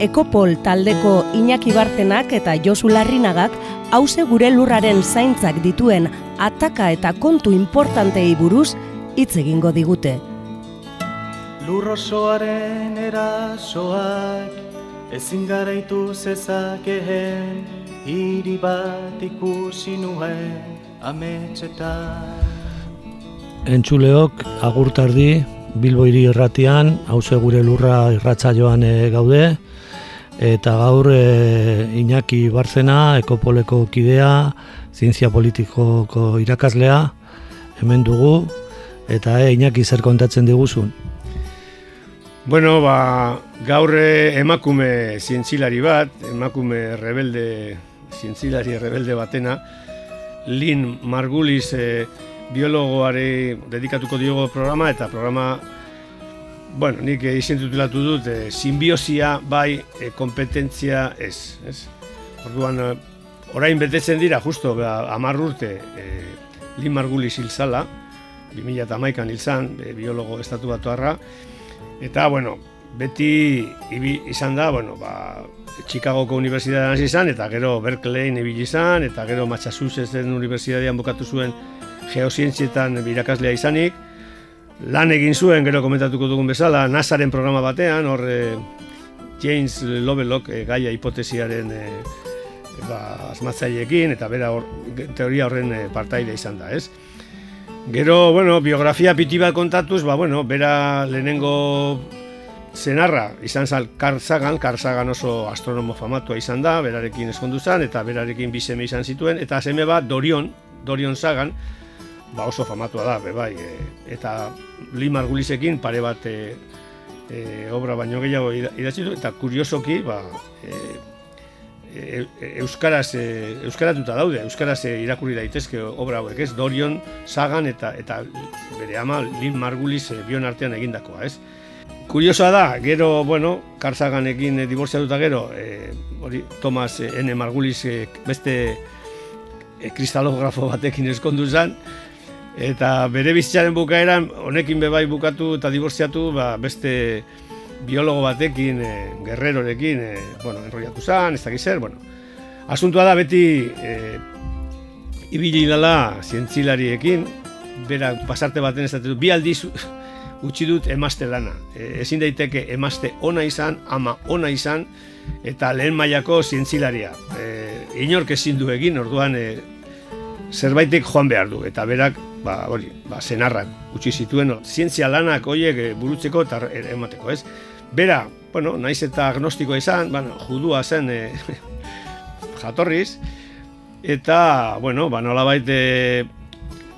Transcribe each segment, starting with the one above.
Ekopol taldeko Iñaki Bartenak eta Josu Larrinagak hause gure lurraren zaintzak dituen ataka eta kontu importantei buruz hitz egingo digute. Lurrosoaren erasoak ezin garaitu zezakeen hiri bat ikusi nuen ametxetan. Entzuleok agurtardi Bilbo hiri erratian, hause gure lurra irratza joan eh, gaude, eta gaur e, Iñaki Barzena, ekopoleko kidea, zientzia politikoko irakaslea, hemen dugu, eta e, Iñaki zer kontatzen diguzun. Bueno, ba, gaur emakume zientzilari bat, emakume rebelde, zientzilari rebelde batena, Lin Margulis e, biologoari dedikatuko diogo programa, eta programa Bueno, nik izen tutulatu dut, e, simbiosia bai e, kompetentzia ez. ez? Orduan, e, orain betetzen dira, justo, ba, amar urte, e, Lin Margulis hil zala, 2008an hil zan, e, biologo estatu batu eta, bueno, beti ibi, izan da, bueno, ba, Chicagoko Unibertsitatean izan, eta gero Berkeley ibili izan, eta gero Massachusettsen Unibertsitatean bukatu zuen geozientzietan birakaslea izanik, lan egin zuen, gero komentatuko dugun bezala, NASAren programa batean, hor eh, James Lovelock e, gaia hipotesiaren e, ba, asmatzaileekin, eta bera hor, teoria horren e, partaide izan da, ez? Gero, bueno, biografia piti bat kontatuz, ba, bueno, bera lehenengo zenarra izan zal Karzagan, Karzagan oso astronomo famatua izan da, berarekin eskondu zen, eta berarekin bizeme izan zituen, eta seme bat Dorion, Dorion Sagan, ba oso famatua da, be bai, e, eta Limar Gulisekin pare bat e, e, obra baino gehiago idatzi du, eta kuriosoki, ba, e, e, euskaraz e, euskaratuta daude, euskaraz irakurri daitezke obra hauek, ez? Dorion Sagan eta eta bere ama Lin Margulis e, bion artean egindakoa, ez? Kuriosoa da, gero, bueno, Karzaganekin e, diborziatuta gero, e, hori, Thomas N. Margulis e, beste e, kristalografo batekin eskondu zen, Eta bere bizitzaren bukaeran, honekin bebai bukatu eta diborziatu, ba, beste biologo batekin, e, guerrerorekin, e, bueno, enroiatu zan, ez dakiz zer, bueno. Asuntua da beti e, ibili lala zientzilariekin, bera pasarte baten ez dut, bi aldiz utzi dut emazte lana. E, ezin daiteke emazte ona izan, ama ona izan, eta lehen mailako zientzilaria. E, inork ezin du egin, orduan e, zerbaitek joan behar du, eta berak ba, hori, ba, zenarrak utzi zituen, zientzia lanak horiek eh, burutzeko eta emateko, ez? Bera, bueno, naiz eta agnostiko izan, bueno, judua zen e, jatorriz, eta, bueno, ba, nola baite,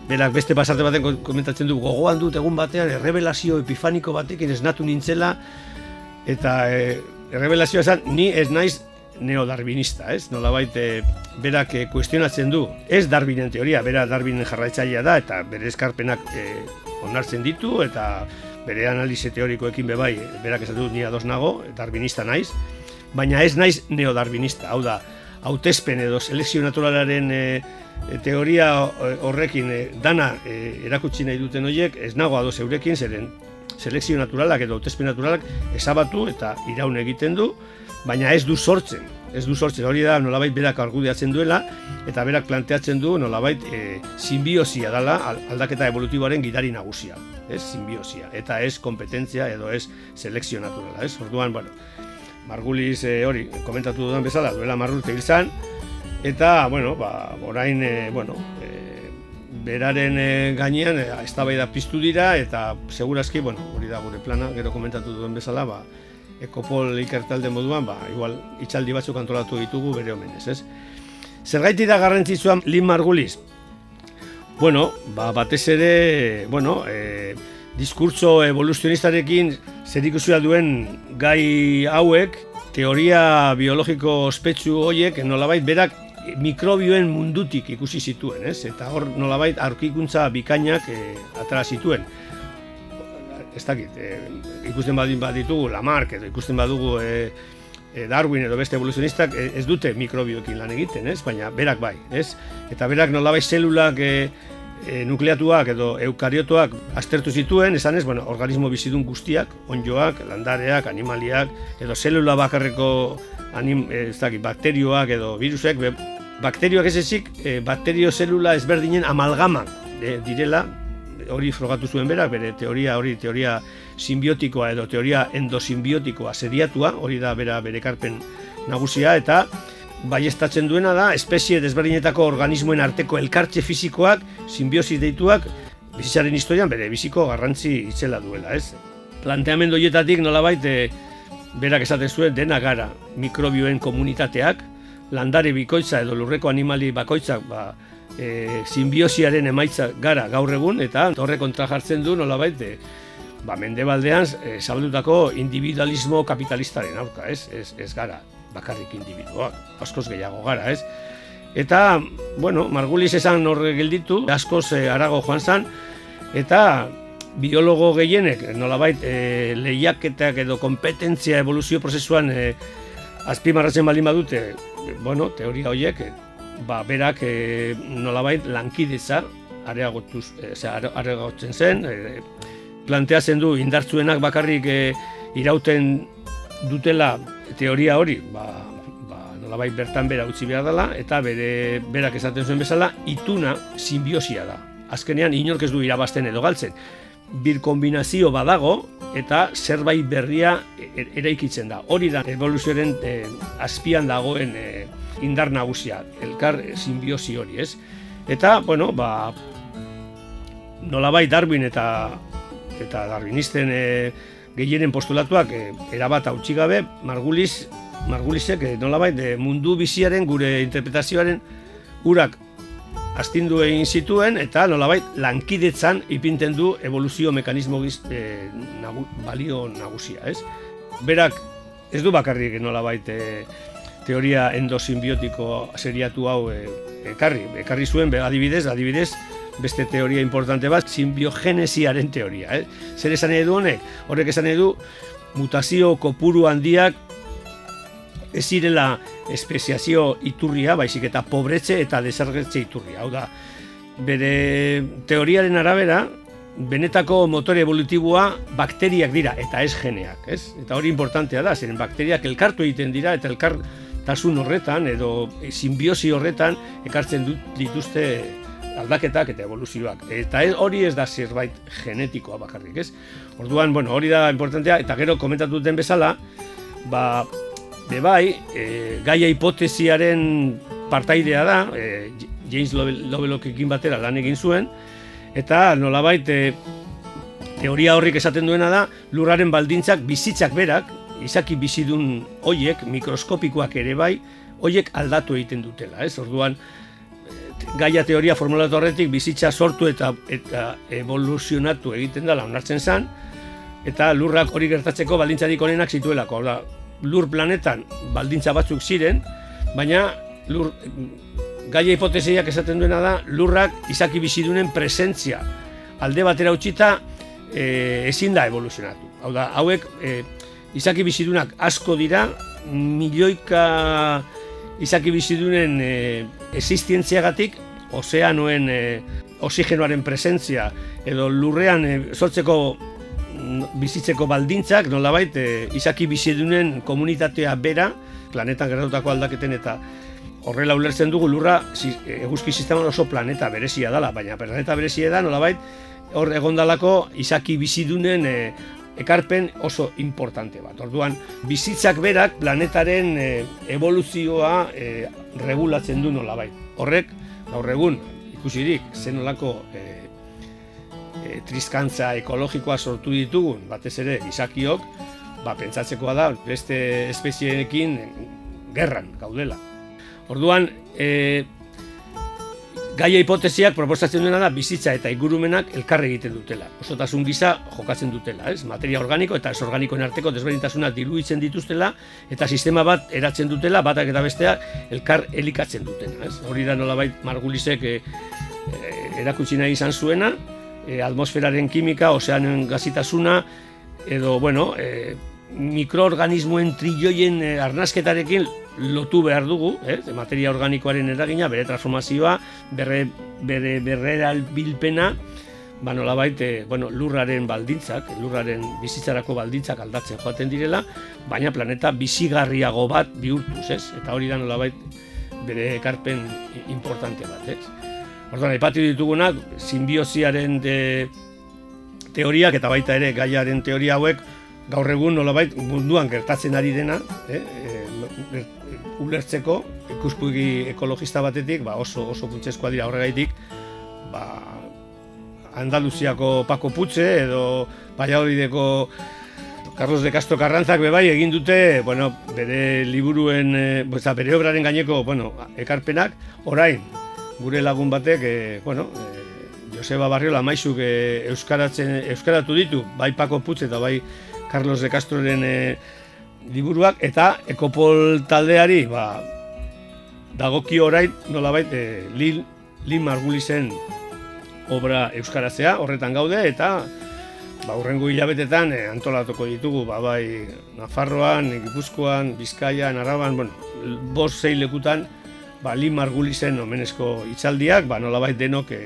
berak beste pasarte baten komentatzen du, gogoan dut egun batean, errebelazio epifaniko batekin esnatu nintzela, eta e, errebelazioa esan, ni ez naiz neodarwinista, ez? Nolabait e, berak e, kuestionatzen du. Ez Darwinen teoria, bera Darwinen jarraitzailea da eta bere eskarpenak e, onartzen ditu eta bere analize teorikoekin bebai berak esan du ni ados nago, darwinista naiz, baina ez naiz neodarwinista. Hau da, hautespen edo selekzio naturalaren e, teoria horrekin dana e, erakutsi nahi duten horiek, ez nago ados eurekin, zeren selekzio naturalak edo hautespen naturalak esabatu eta iraun egiten du, baina ez du sortzen. Ez du sortzen, hori da nolabait berak argudiatzen duela, eta berak planteatzen du nolabait e, simbiosia dela aldaketa evolutiboaren gidari nagusia. Ez simbiosia, eta ez kompetentzia edo ez selekzio naturala. Ez? Orduan, bueno, Margulis e, hori komentatu dudan bezala, duela marrurte hil zan, eta, bueno, ba, orain, e, bueno, e, beraren e, gainean, e, ez da piztu dira, eta segurazki, bueno, hori da gure plana, gero komentatu duen bezala, ba, ekopol ikertalde moduan, ba, igual itxaldi batzuk antolatu ditugu bere omenez, ez? Zergaiti da garrantzitsuan Lin Margulis? Bueno, ba, batez ere, bueno, e, diskurtso evoluzionistarekin zer duen gai hauek, teoria biologiko ospetsu horiek nolabait berak mikrobioen mundutik ikusi zituen, ez? Eta hor nolabait aurkikuntza bikainak e, atara zituen. Ez dakit, e, ikusten badin baditugu Lamarck edo ikusten badugu e, Darwin edo beste evoluzionistak ez dute mikrobioekin lan egiten, ez? Baina berak bai, ez? Eta berak nolabait zelulak e, e, nukleatuak edo eukariotoak aztertu zituen, esan ez, bueno, organismo bizidun guztiak, onjoak, landareak, animaliak, edo zelula bakarreko anim, ez dakit, bakterioak edo virusek, bakterioak ez ezik, e, bakterio zelula ezberdinen amalgama e, direla, hori frogatu zuen berak, bere teoria hori teoria simbiotikoa edo teoria endosimbiotikoa seriatua, hori da bera bere karpen nagusia, eta baiestatzen duena da, espezie desberdinetako organismoen arteko elkartxe fisikoak, simbiosi deituak, bizitzaren historian bere biziko garrantzi itzela duela, ez? Planteamendu horietatik nolabait, e, berak esaten zuen dena gara mikrobioen komunitateak, landare bikoitza edo lurreko animali bakoitzak ba, e, simbiosiaren emaitza gara gaur egun, eta horre kontra jartzen du nolabait, e, ba, mendebaldean e, zabaldutako individualismo kapitalistaren aurka, ez? Ez, ez gara bakarrik individuak, askoz gehiago gara, ez? Eta, bueno, Margulis esan horre gelditu, askoz e, arago joan zan, eta biologo gehienek nolabait e, lehiaketak edo kompetentzia evoluzio prozesuan e, azpimarratzen baldin badute bueno, teoria horiek e, ba, berak e, nolabait lankideza areagotuz, e, areagotzen zen e, planteatzen du indartzuenak bakarrik e, irauten dutela teoria hori ba, ba, nolabait bertan bera utzi behar dela eta bere berak esaten zuen bezala ituna simbiosia da azkenean inork ez du irabazten edo galtzen bir kombinazio badago eta zerbait berria e, e, eraikitzen da. Hori da evoluzioaren e, azpian dagoen e, indar nagusia, elkar simbiosi hori, ez? Eta, bueno, ba, nolabait Darwin eta eta Darwinisten e, gehienen postulatuak e, erabat hautsi gabe, Margulis, Margulisek e, nolabait e, mundu biziaren gure interpretazioaren urak astindu egin zituen eta nolabait lankidetzan ipinten du evoluzio mekanismo giz, e, balio nagusia, ez? Berak ez du bakarrik nolabait e, teoria endosimbiotiko seriatu hau e, ekarri, ekarri zuen be, adibidez, adibidez beste teoria importante bat, simbiogenesiaren teoria, eh? Zer esan edu honek? Horrek esan edu mutazio kopuru handiak ez zirela espeziazio iturria, baizik eta pobretze eta desargetze iturria. Hau da, bere teoriaren arabera, benetako motore evolutiboa bakteriak dira eta ez geneak, ez? Eta hori importantea da, zeren bakteriak elkartu egiten dira eta elkartasun horretan edo simbiosi horretan ekartzen dut dituzte aldaketak eta evoluzioak. Eta hori ez da zerbait genetikoa bakarrik, ez? Orduan, bueno, hori da importantea eta gero komentatu den bezala, ba, Be bai, e, gaia hipotesiaren partaidea da, e, James Lovelock batera lan egin zuen, eta nolabait e, teoria horrik esaten duena da, lurraren baldintzak bizitzak berak, izaki bizidun hoiek, mikroskopikoak ere bai, hoiek aldatu egiten dutela, ez? Orduan, gaia teoria formulatu horretik bizitza sortu eta eta evoluzionatu egiten dela onartzen zen, eta lurrak hori gertatzeko baldintzarik onenak zituelako. Da, lur planetan baldintza batzuk ziren, baina lur, gaia hipotesiak esaten duena da lurrak izaki bizidunen presentzia alde batera utxita e, ezin da evoluzionatu. Hau da, hauek e, izaki bizidunak asko dira, milioika izaki bizidunen e, existentziagatik, ozeanoen e, oxigenoaren presentzia edo lurrean e, sortzeko bizitzeko baldintzak nolabait e, izaki bizidunen komunitatea bera planetan gertatutako aldaketen eta horrela ulertzen dugu lurra eguzki sisteman oso planeta berezia dela, baina planeta berezia da nolabait hor egondalako izaki bizidunen e, ekarpen oso importante bat. Orduan bizitzak berak planetaren e, evoluzioa e, regulatzen du nolabait. Horrek gaur egun ikusirik zenolako e, e, triskantza ekologikoa sortu ditugun, batez ere izakiok, ba, pentsatzekoa da beste espezieenekin gerran gaudela. Orduan, e, gaia hipotesiak proposatzen duena da bizitza eta ingurumenak elkarre egiten dutela. Osotasun gisa jokatzen dutela, ez? Materia organiko eta ez organikoen arteko desberdintasuna diluitzen dituztela eta sistema bat eratzen dutela, batak eta besteak elkar elikatzen dutela, ez? Hori da nolabait Margulisek e, e, erakutsi nahi izan zuena, e, atmosferaren kimika, ozeanen gazitasuna, edo, bueno, e, mikroorganismoen trilloien e, arnasketarekin lotu behar dugu, eh? materia organikoaren eragina, bere transformazioa, bere, bere berrera bilpena, ba nolabait, e, bueno, lurraren baldintzak, lurraren bizitzarako baldintzak aldatzen joaten direla, baina planeta bizigarriago bat bihurtuz, ez? Eta hori da nolabait bere ekarpen importante bat, ez? Orduan, aipatu ditugunak, simbioziaren de, teoriak eta baita ere gaiaren teoria hauek gaur egun nolabait munduan gertatzen ari dena, eh, e, ulertzeko ikuspugi ekologista batetik, ba oso oso funtsezkoa dira horregaitik, ba Andaluziako Paco Putze edo Valladolideko Carlos de Castro Carranzak bebai egin dute, bueno, bere liburuen, e, bere obraren gaineko, bueno, ekarpenak, orain, gure lagun batek, e, bueno, e, Joseba Barriola maizuk e, euskaratzen, euskaratu ditu, bai Paco Putze eta bai Carlos de Castroren e, liburuak eta ekopol taldeari ba, dagoki orain nolabait e, Lil, Lil Margulizen obra euskarazea horretan gaude eta ba, urrengo hilabetetan e, antolatuko ditugu ba, bai Nafarroan, Gipuzkoan, Bizkaian, Araban, bueno, bost zei lekutan ba, Lil Margulizen omenezko itzaldiak, ba, nolabait denok e,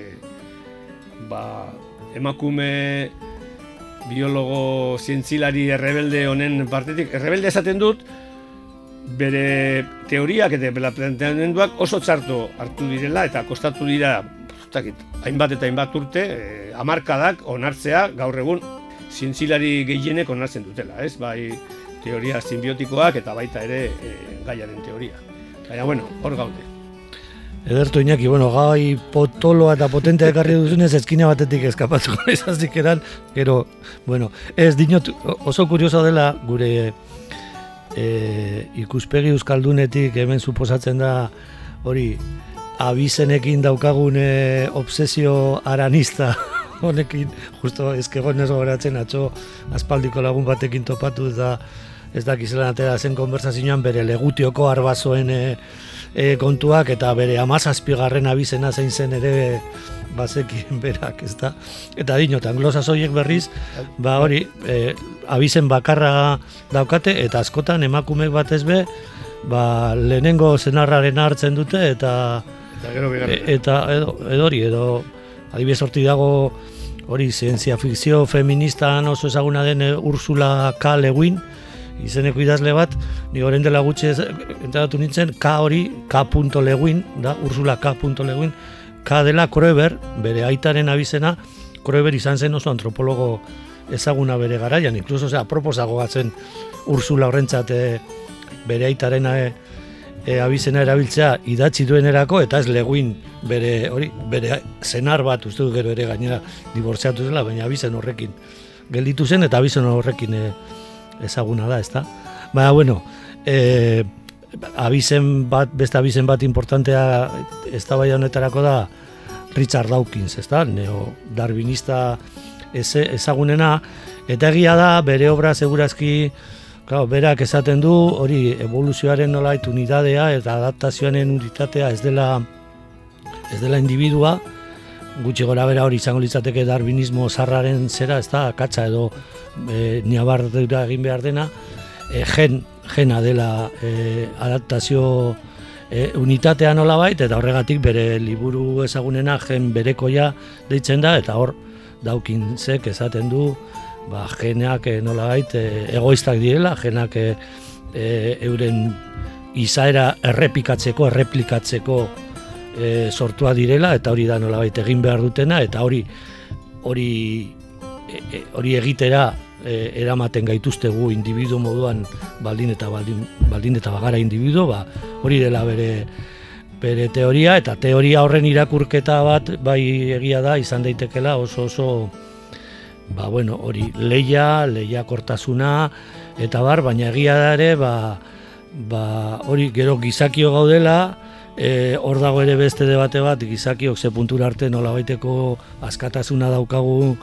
ba, emakume biologo zientzilari errebelde honen partetik, errebelde esaten dut, bere teoriak eta planteamenduak oso txarto hartu direla eta kostatu dira takit, hainbat eta hainbat urte eh, amarkadak onartzea gaur egun zientzilari gehienek onartzen dutela, ez? Bai teoria simbiotikoak eta baita ere eh, gaiaren teoria. Baina, bueno, hor gaude. Ederto Iñaki, bueno, gai potoloa eta potentea ekarri duzunez eskina batetik eskapatuko izazik eran, gero, bueno, ez dinot oso kurioso dela gure e, ikuspegi euskaldunetik hemen suposatzen da hori abizenekin daukagun e, obsesio aranista honekin, justo ezkegon ez atxo aspaldiko lagun batekin topatu eta ez dakizela atera zen konversazioan bere legutioko arbazoen e, e, kontuak eta bere amazazpigarren abizena zein zen ere bazekien berak, ez da? Eta dino, eta anglosazoiek berriz, ba hori, e, abizen bakarra daukate, eta askotan emakumek batez be, ba, lehenengo zenarraren hartzen dute, eta eta, gero e, eta edo, edo hori, edo adibidez horti dago hori zientzia fikzio feministan oso ezaguna den Ursula K. Lewin, izeneko idazle bat, ni horren dela gutxe entratu nintzen, K hori, K. Lewin, da, Ursula K. Lewin, K dela Kroeber, bere aitaren abizena, Kroeber izan zen oso antropologo ezaguna bere garaian, inkluso, ozera, proposago gatzen Ursula horrentzat e, bere aitaren e, e, abizena erabiltzea idatzi duenerako, eta ez Lewin bere, hori, bere zenar bat, uste du gero ere gainera dibortzeatu zela, baina abizen horrekin gelditu zen, eta abizen horrekin e, ezaguna da, ezta? Baina, bueno, e, abizen bat, beste abizen bat importantea ez da bai honetarako da Richard Dawkins, ezta? Neo darwinista ezagunena, eta egia da, bere obra segurazki, Claro, berak esaten du hori evoluzioaren nolait unidadea eta adaptazioaren unitatea ez dela ez dela individua gutxi gora bera hori izango litzateke darwinismo zarraren zera, ez da, katza edo e, niabardura egin behar dena, e, gen, gena dela e, adaptazio e, unitatea nola bait, eta horregatik bere liburu ezagunena gen berekoia deitzen da, eta hor daukin zek esaten du, ba, geneak e, nola bait, e, egoistak direla, genak e, e, euren izaera errepikatzeko, erreplikatzeko e, sortua direla, eta hori da nola bait egin behar dutena, eta hori hori e, hori egitera e, eramaten gaituztegu individu moduan baldin eta baldin, baldin eta bagara individu, ba, hori dela bere bere teoria eta teoria horren irakurketa bat bai egia da izan daitekela oso oso ba bueno, hori leia, kortasuna eta bar, baina egia da ere ba, ba, hori gero gizakio gaudela E, hor dago ere beste debate bat, gizakiok ze puntura arte nola baiteko askatasuna daukagu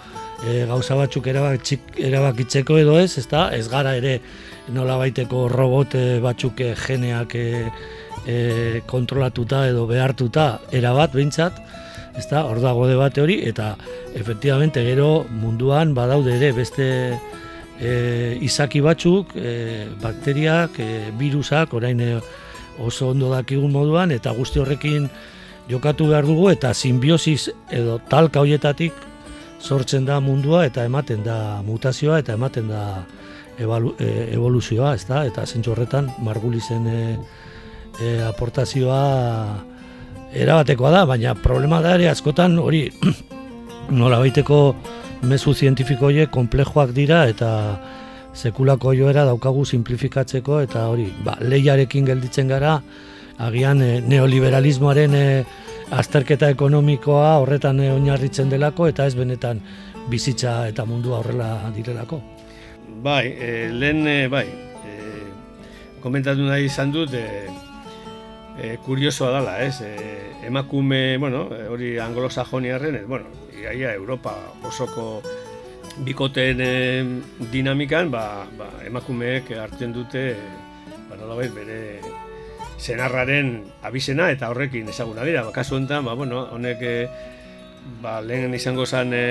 e, gauza batzuk erabakitzik, erabakitzeko edo ez, ezta? Ez gara ere nola baiteko robote batzuk e, geneak e, e, kontrolatuta edo behartuta erabat behintzat, ezta? Hor dago debate hori eta efektibamente gero munduan badaude ere beste e, izaki batzuk, e, bakteriak, e, virusak, orain e, oso ondo dakigun moduan, eta guzti horrekin jokatu behar dugu, eta simbiosis edo talka hoietatik sortzen da mundua, eta ematen da mutazioa, eta ematen da ebalu, e, evoluzioa, ez da? eta zentsu horretan margulizen e, e, aportazioa erabatekoa da, baina problema da ere askotan hori nola baiteko mezu zientifiko horiek komplejoak dira eta sekulako joera daukagu simplifikatzeko eta hori, ba, lehiarekin gelditzen gara, agian e, neoliberalismoaren e, azterketa ekonomikoa horretan e, oinarritzen delako eta ez benetan bizitza eta mundua horrela direlako. Bai, e, lehen, e, bai, e, komentatu nahi izan dut, e, e, kuriosoa dela, ez? E, emakume, bueno, hori anglo-sajoniarren, bueno, iaia Europa osoko bikoteen e, dinamikan ba, ba, emakumeek hartzen dute ba, nolabait bere senarraren abizena eta horrekin ezaguna dira. Ba, kasu honetan, ba, bueno, honek e, ba, lehen izango zen e,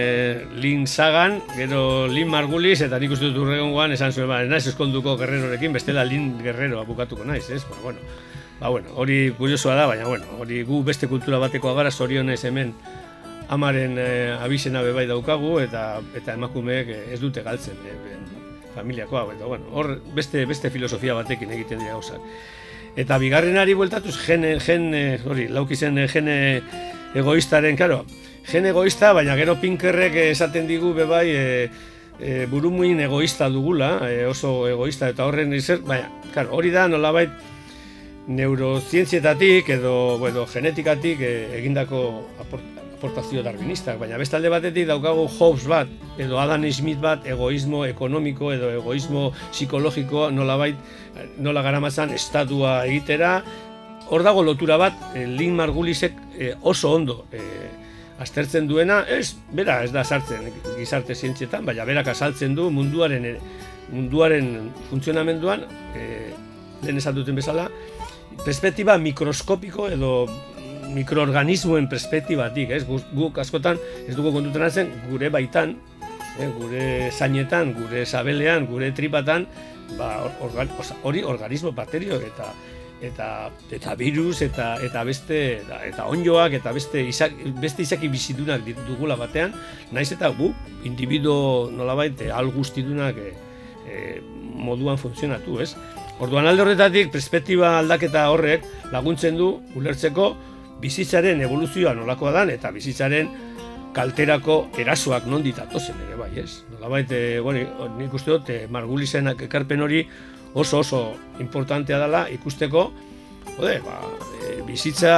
Lin Sagan, gero Lin Margulis, eta nik uste dut urregongoan esan zuen, ba, naiz eskonduko guerrerorekin, bestela Lin Guerrero abukatuko naiz, ez? Ba, bueno, ba, bueno, hori kuriosoa da, baina, bueno, hori gu beste kultura bateko agara zorionez hemen amaren e, abizena bebai daukagu eta eta emakumeek eh, ez dute galtzen e, familiakoa eta bueno, hor beste beste filosofia batekin egiten dira gauzak. Eta bigarrenari bueltatuz gen gen hori lauki zen gen egoistaren, claro, gen egoista, baina gero Pinkerrek esaten digu bebai e, e, burumuin egoista dugula, oso egoista eta horren izer, baina, claro, hori da nolabait neurozientzietatik edo bueno, genetikatik egindako aport, aportazio darwinistak, baina bestalde batetik daukagu Hobbes bat, edo Adam Smith bat, egoismo ekonomiko edo egoismo psikologiko nolabait, nola garamatzan estatua egitera, hor dago lotura bat, eh, Lin Margulisek eh, oso ondo eh, aztertzen duena, ez, bera ez da sartzen gizarte zientzietan, baina berak azaltzen du munduaren munduaren funtzionamenduan, eh, lehen esan duten bezala, perspektiba mikroskopiko edo mikroorganismoen perspektibatik, ez? Guk, askotan ez dugu kontutan zen gure baitan, eh, gure zainetan, gure sabelean, gure tripatan, ba, organ, hori organismo bakterio eta eta eta virus eta eta beste eta, eta onjoak eta beste izak, beste izaki bizidunak dugula batean, naiz eta gu individuo nolabait eh, al guztidunak e, moduan funtzionatu, ez? Orduan alde horretatik perspektiba aldaketa horrek laguntzen du ulertzeko bizitzaren evoluzioa nolakoa dan eta bizitzaren kalterako erasoak non ditatozen ere bai, ez? Nolabait, e, bueno, nik uste dut, e, Margulisen ekarpen hori oso oso importantea dela ikusteko, ode, ba, e, bizitza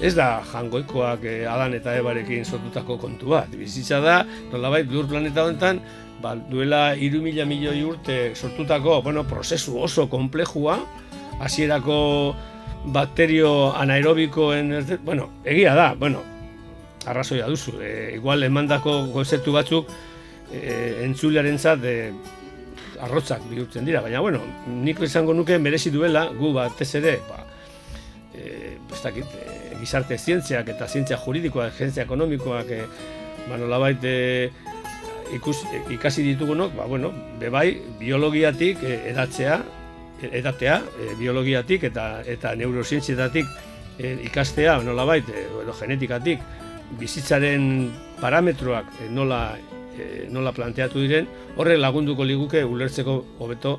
ez da jangoikoak e, Adan eta Ebarekin sortutako kontu bat. Bizitza da, nolabait, lur planeta honetan, ba, duela iru mila milioi urte sortutako, bueno, prozesu oso komplejua, hasierako bakterio anaerobikoen, bueno, egia da, bueno, arrazoia duzu, e, igual emandako konzeptu batzuk e, entzulearen zat e, arrotzak bihurtzen dira, baina bueno, nik izango nuke merezi duela, gu batez ere, ba, e, dakit, e, gizarte zientziak eta zientzia juridikoa, zientzia ekonomikoak, e, ba, nolabait, e, ikus, ikasi ditugunok, ba, bueno, bebai, biologiatik e, edatzea, edatea, e, biologiatik eta eta neurozientzietatik e, ikastea nolabait e, edo genetikatik bizitzaren parametroak e, nola e, nola planteatu diren, horre lagunduko liguke ulertzeko hobeto,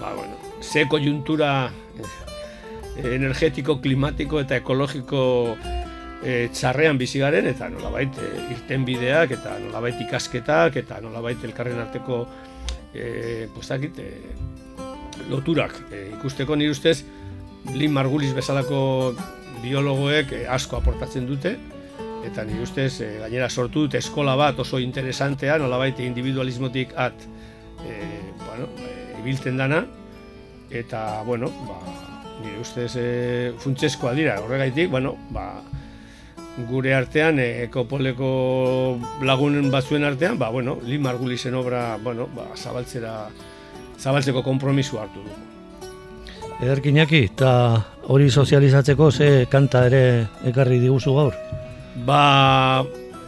ba bueno, ze koiuntura e, energetiko, klimatiko eta ekologiko e, txarrean bizi garen eta nolabait e, irten bideak eta nolabait ikasketak eta nolabait elkarren arteko e, pues, dakit, e, loturak. E, ikusteko nire ustez Lin Margulis bezalako biologoek e, asko aportatzen dute. Eta nire ustez e, gainera sortu dute eskola bat oso interesantea nolabait individualismotik at e, bueno, e, ibiltzen dana. Eta bueno ba, nire ustez e, funtsezkoa dira, horregaitik, bueno, ba, gure artean, e, ekopoleko lagunen batzuen artean, ba, bueno, Li Margulisen obra, bueno, ba, zabaltzera, zabaltzeko kompromisu hartu dugu. Ederkinaki, eta hori sozializatzeko ze kanta ere ekarri diguzu gaur? Ba,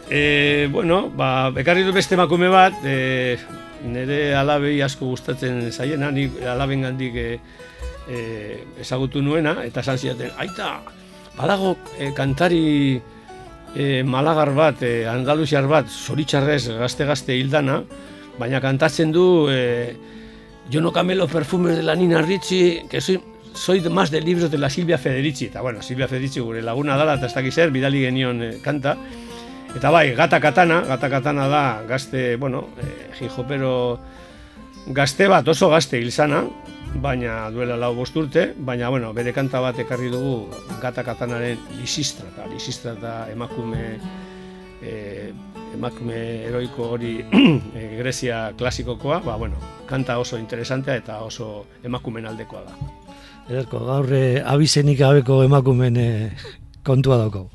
e, bueno, ba, ekarri du beste emakume bat, e, nire alabei asko gustatzen zaiena, ni alaben gandik e, e, ezagutu nuena, eta esan ziaten, aita, badago e, kantari e, malagar bat, e, andaluziar bat, zoritxarrez gazte-gazte hildana, baina kantatzen du, e, yo no camelo perfumes de la Nina Ricci, que soy, soy más de libros de la Silvia Federici. Eta bueno, Silvia Federici gure laguna dala, eta ez dakiz zer, bidali genion eh, kanta. Eta bai, gata katana, gata katana da gazte, bueno, eh, jinjopero gazte bat, oso gazte hilzana, baina duela lau bosturte, baina bueno, bere kanta bat ekarri dugu gata katanaren lisistra, eta lisistra eta emakume eh, emakume heroiko hori e, Grezia klasikokoa, ba, bueno, kanta oso interesantea eta oso emakumen aldekoa da. Ederko, gaur eh, abizenik gabeko emakumen eh, kontua dauko.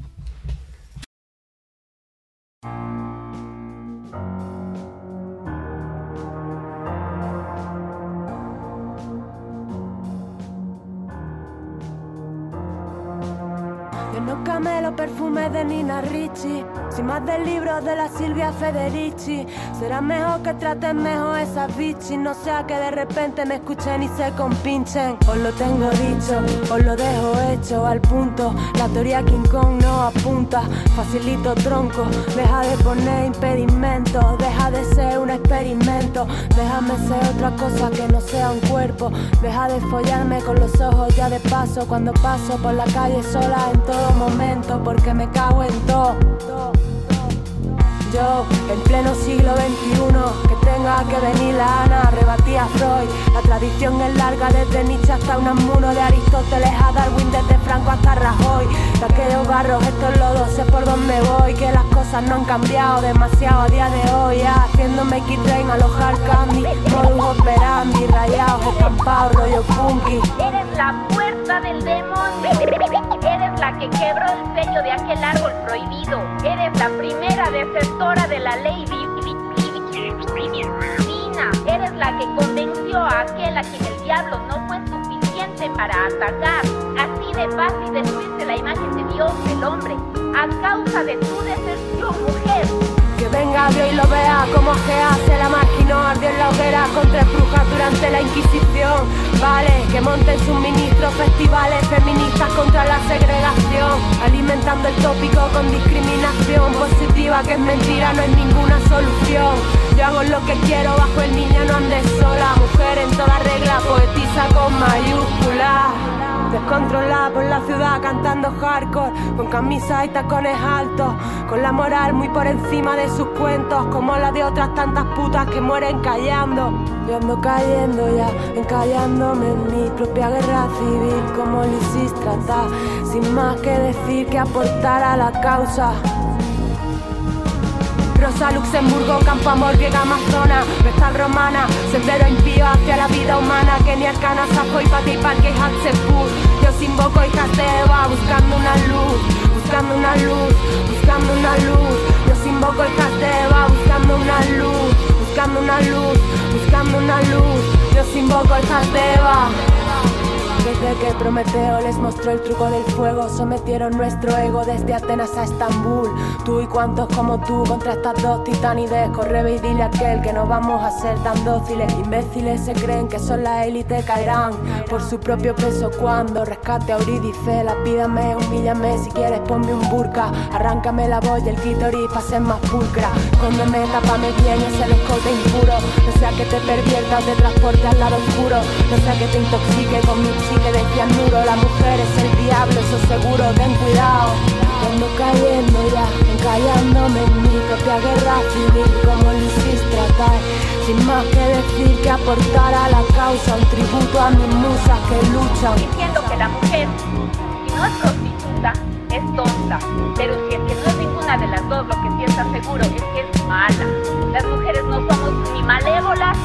Del libro de la Silvia Federici. Será mejor que traten mejor esas bichis. No sea que de repente me escuchen y se compinchen. Os lo tengo dicho, os lo dejo hecho. Al punto La teoría King Kong no apunta. Facilito tronco, deja de poner impedimentos. Deja de ser un experimento. Déjame ser otra cosa que no sea un cuerpo. Deja de follarme con los ojos ya de paso. Cuando paso por la calle sola en todo momento porque me cago en todo. En pleno siglo XXI, que tenga que venir la Ana, rebatía Freud. La tradición es larga desde Nietzsche hasta un amuno de Aristóteles a Darwin, desde Franco hasta Rajoy. De aquellos barros, estos lodos, sé por dónde voy, que las cosas no han cambiado demasiado a día de hoy. Ya, haciéndome make train, alojar candy, modus operandi, rayados, estampados, rollo funky. Eres la puerta del demonio la que quebró el sello de aquel árbol prohibido. Eres la primera defensora de la ley divina. Eres la que convenció a aquel a quien el diablo no fue suficiente para atacar. Así de fácil destruirse la imagen de Dios, el hombre, a causa de tu deserción, mujer. Que venga Dios y lo vea como que hace la máquina ardió en la hoguera contra brujas durante la Inquisición. Vale, que monten sus ministros festivales feministas contra la segregación, alimentando el tópico con discriminación positiva que es mentira, no es ninguna solución. Yo hago lo que quiero bajo el niño, no andes sola, mujer en toda regla, poetiza con mayúsculas. Descontrolada por la ciudad cantando hardcore, con camisas y tacones altos, con la moral muy por encima de sus cuentos, como la de otras tantas putas que mueren callando. Yo ando cayendo ya, encallándome en mi propia guerra civil, como trata, sin más que decir que aportar a la causa. Rosa, Luxemburgo, Campo Amor, Griega, Amazona, Vestal Romana, Sendero impío hacia la vida humana, Kenia, Arcana, Safoy, Pati, Parque, Hatzepur. Yo invoco y Eva, buscando una luz, buscando una luz, buscando una luz. Yo invoco y Eva, buscando una luz, buscando una luz, buscando una luz. Yo invoco y Eva. Desde que Prometeo les mostró el truco del fuego, sometieron nuestro ego desde Atenas a Estambul. Tú y cuantos como tú contra estas dos titanides, corre y dile a aquel que no vamos a ser tan dóciles. Imbéciles se creen que son la élite, caerán por su propio peso cuando rescate a Eurídice. La pídame, humíllame, si quieres ponme un burka, arráncame la voz y el clítoris para ser más pulcra. Escóndeme, tápame bien ese descote impuro, no sea que te perviertas de transporte al lado oscuro, no sea que te intoxique con mi que decía muro, la mujer es el diablo, eso seguro, ten cuidado. Cuando cayendo ya, encallándome en mi propia guerra civil, como hiciste tratar, sin más que decir que aportar a la causa, un tributo a mis musas que luchan. Diciendo que la mujer, si no es prostituta, es tonta, pero si es que no es ninguna de las dos, lo que sí está seguro es que es mala. Las mujeres no somos ni malévolas,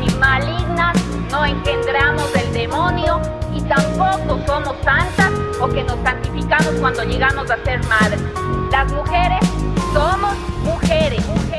ni malignas, no engendramos tampoco somos santas o que nos santificamos cuando llegamos a ser madres. Las mujeres somos mujeres.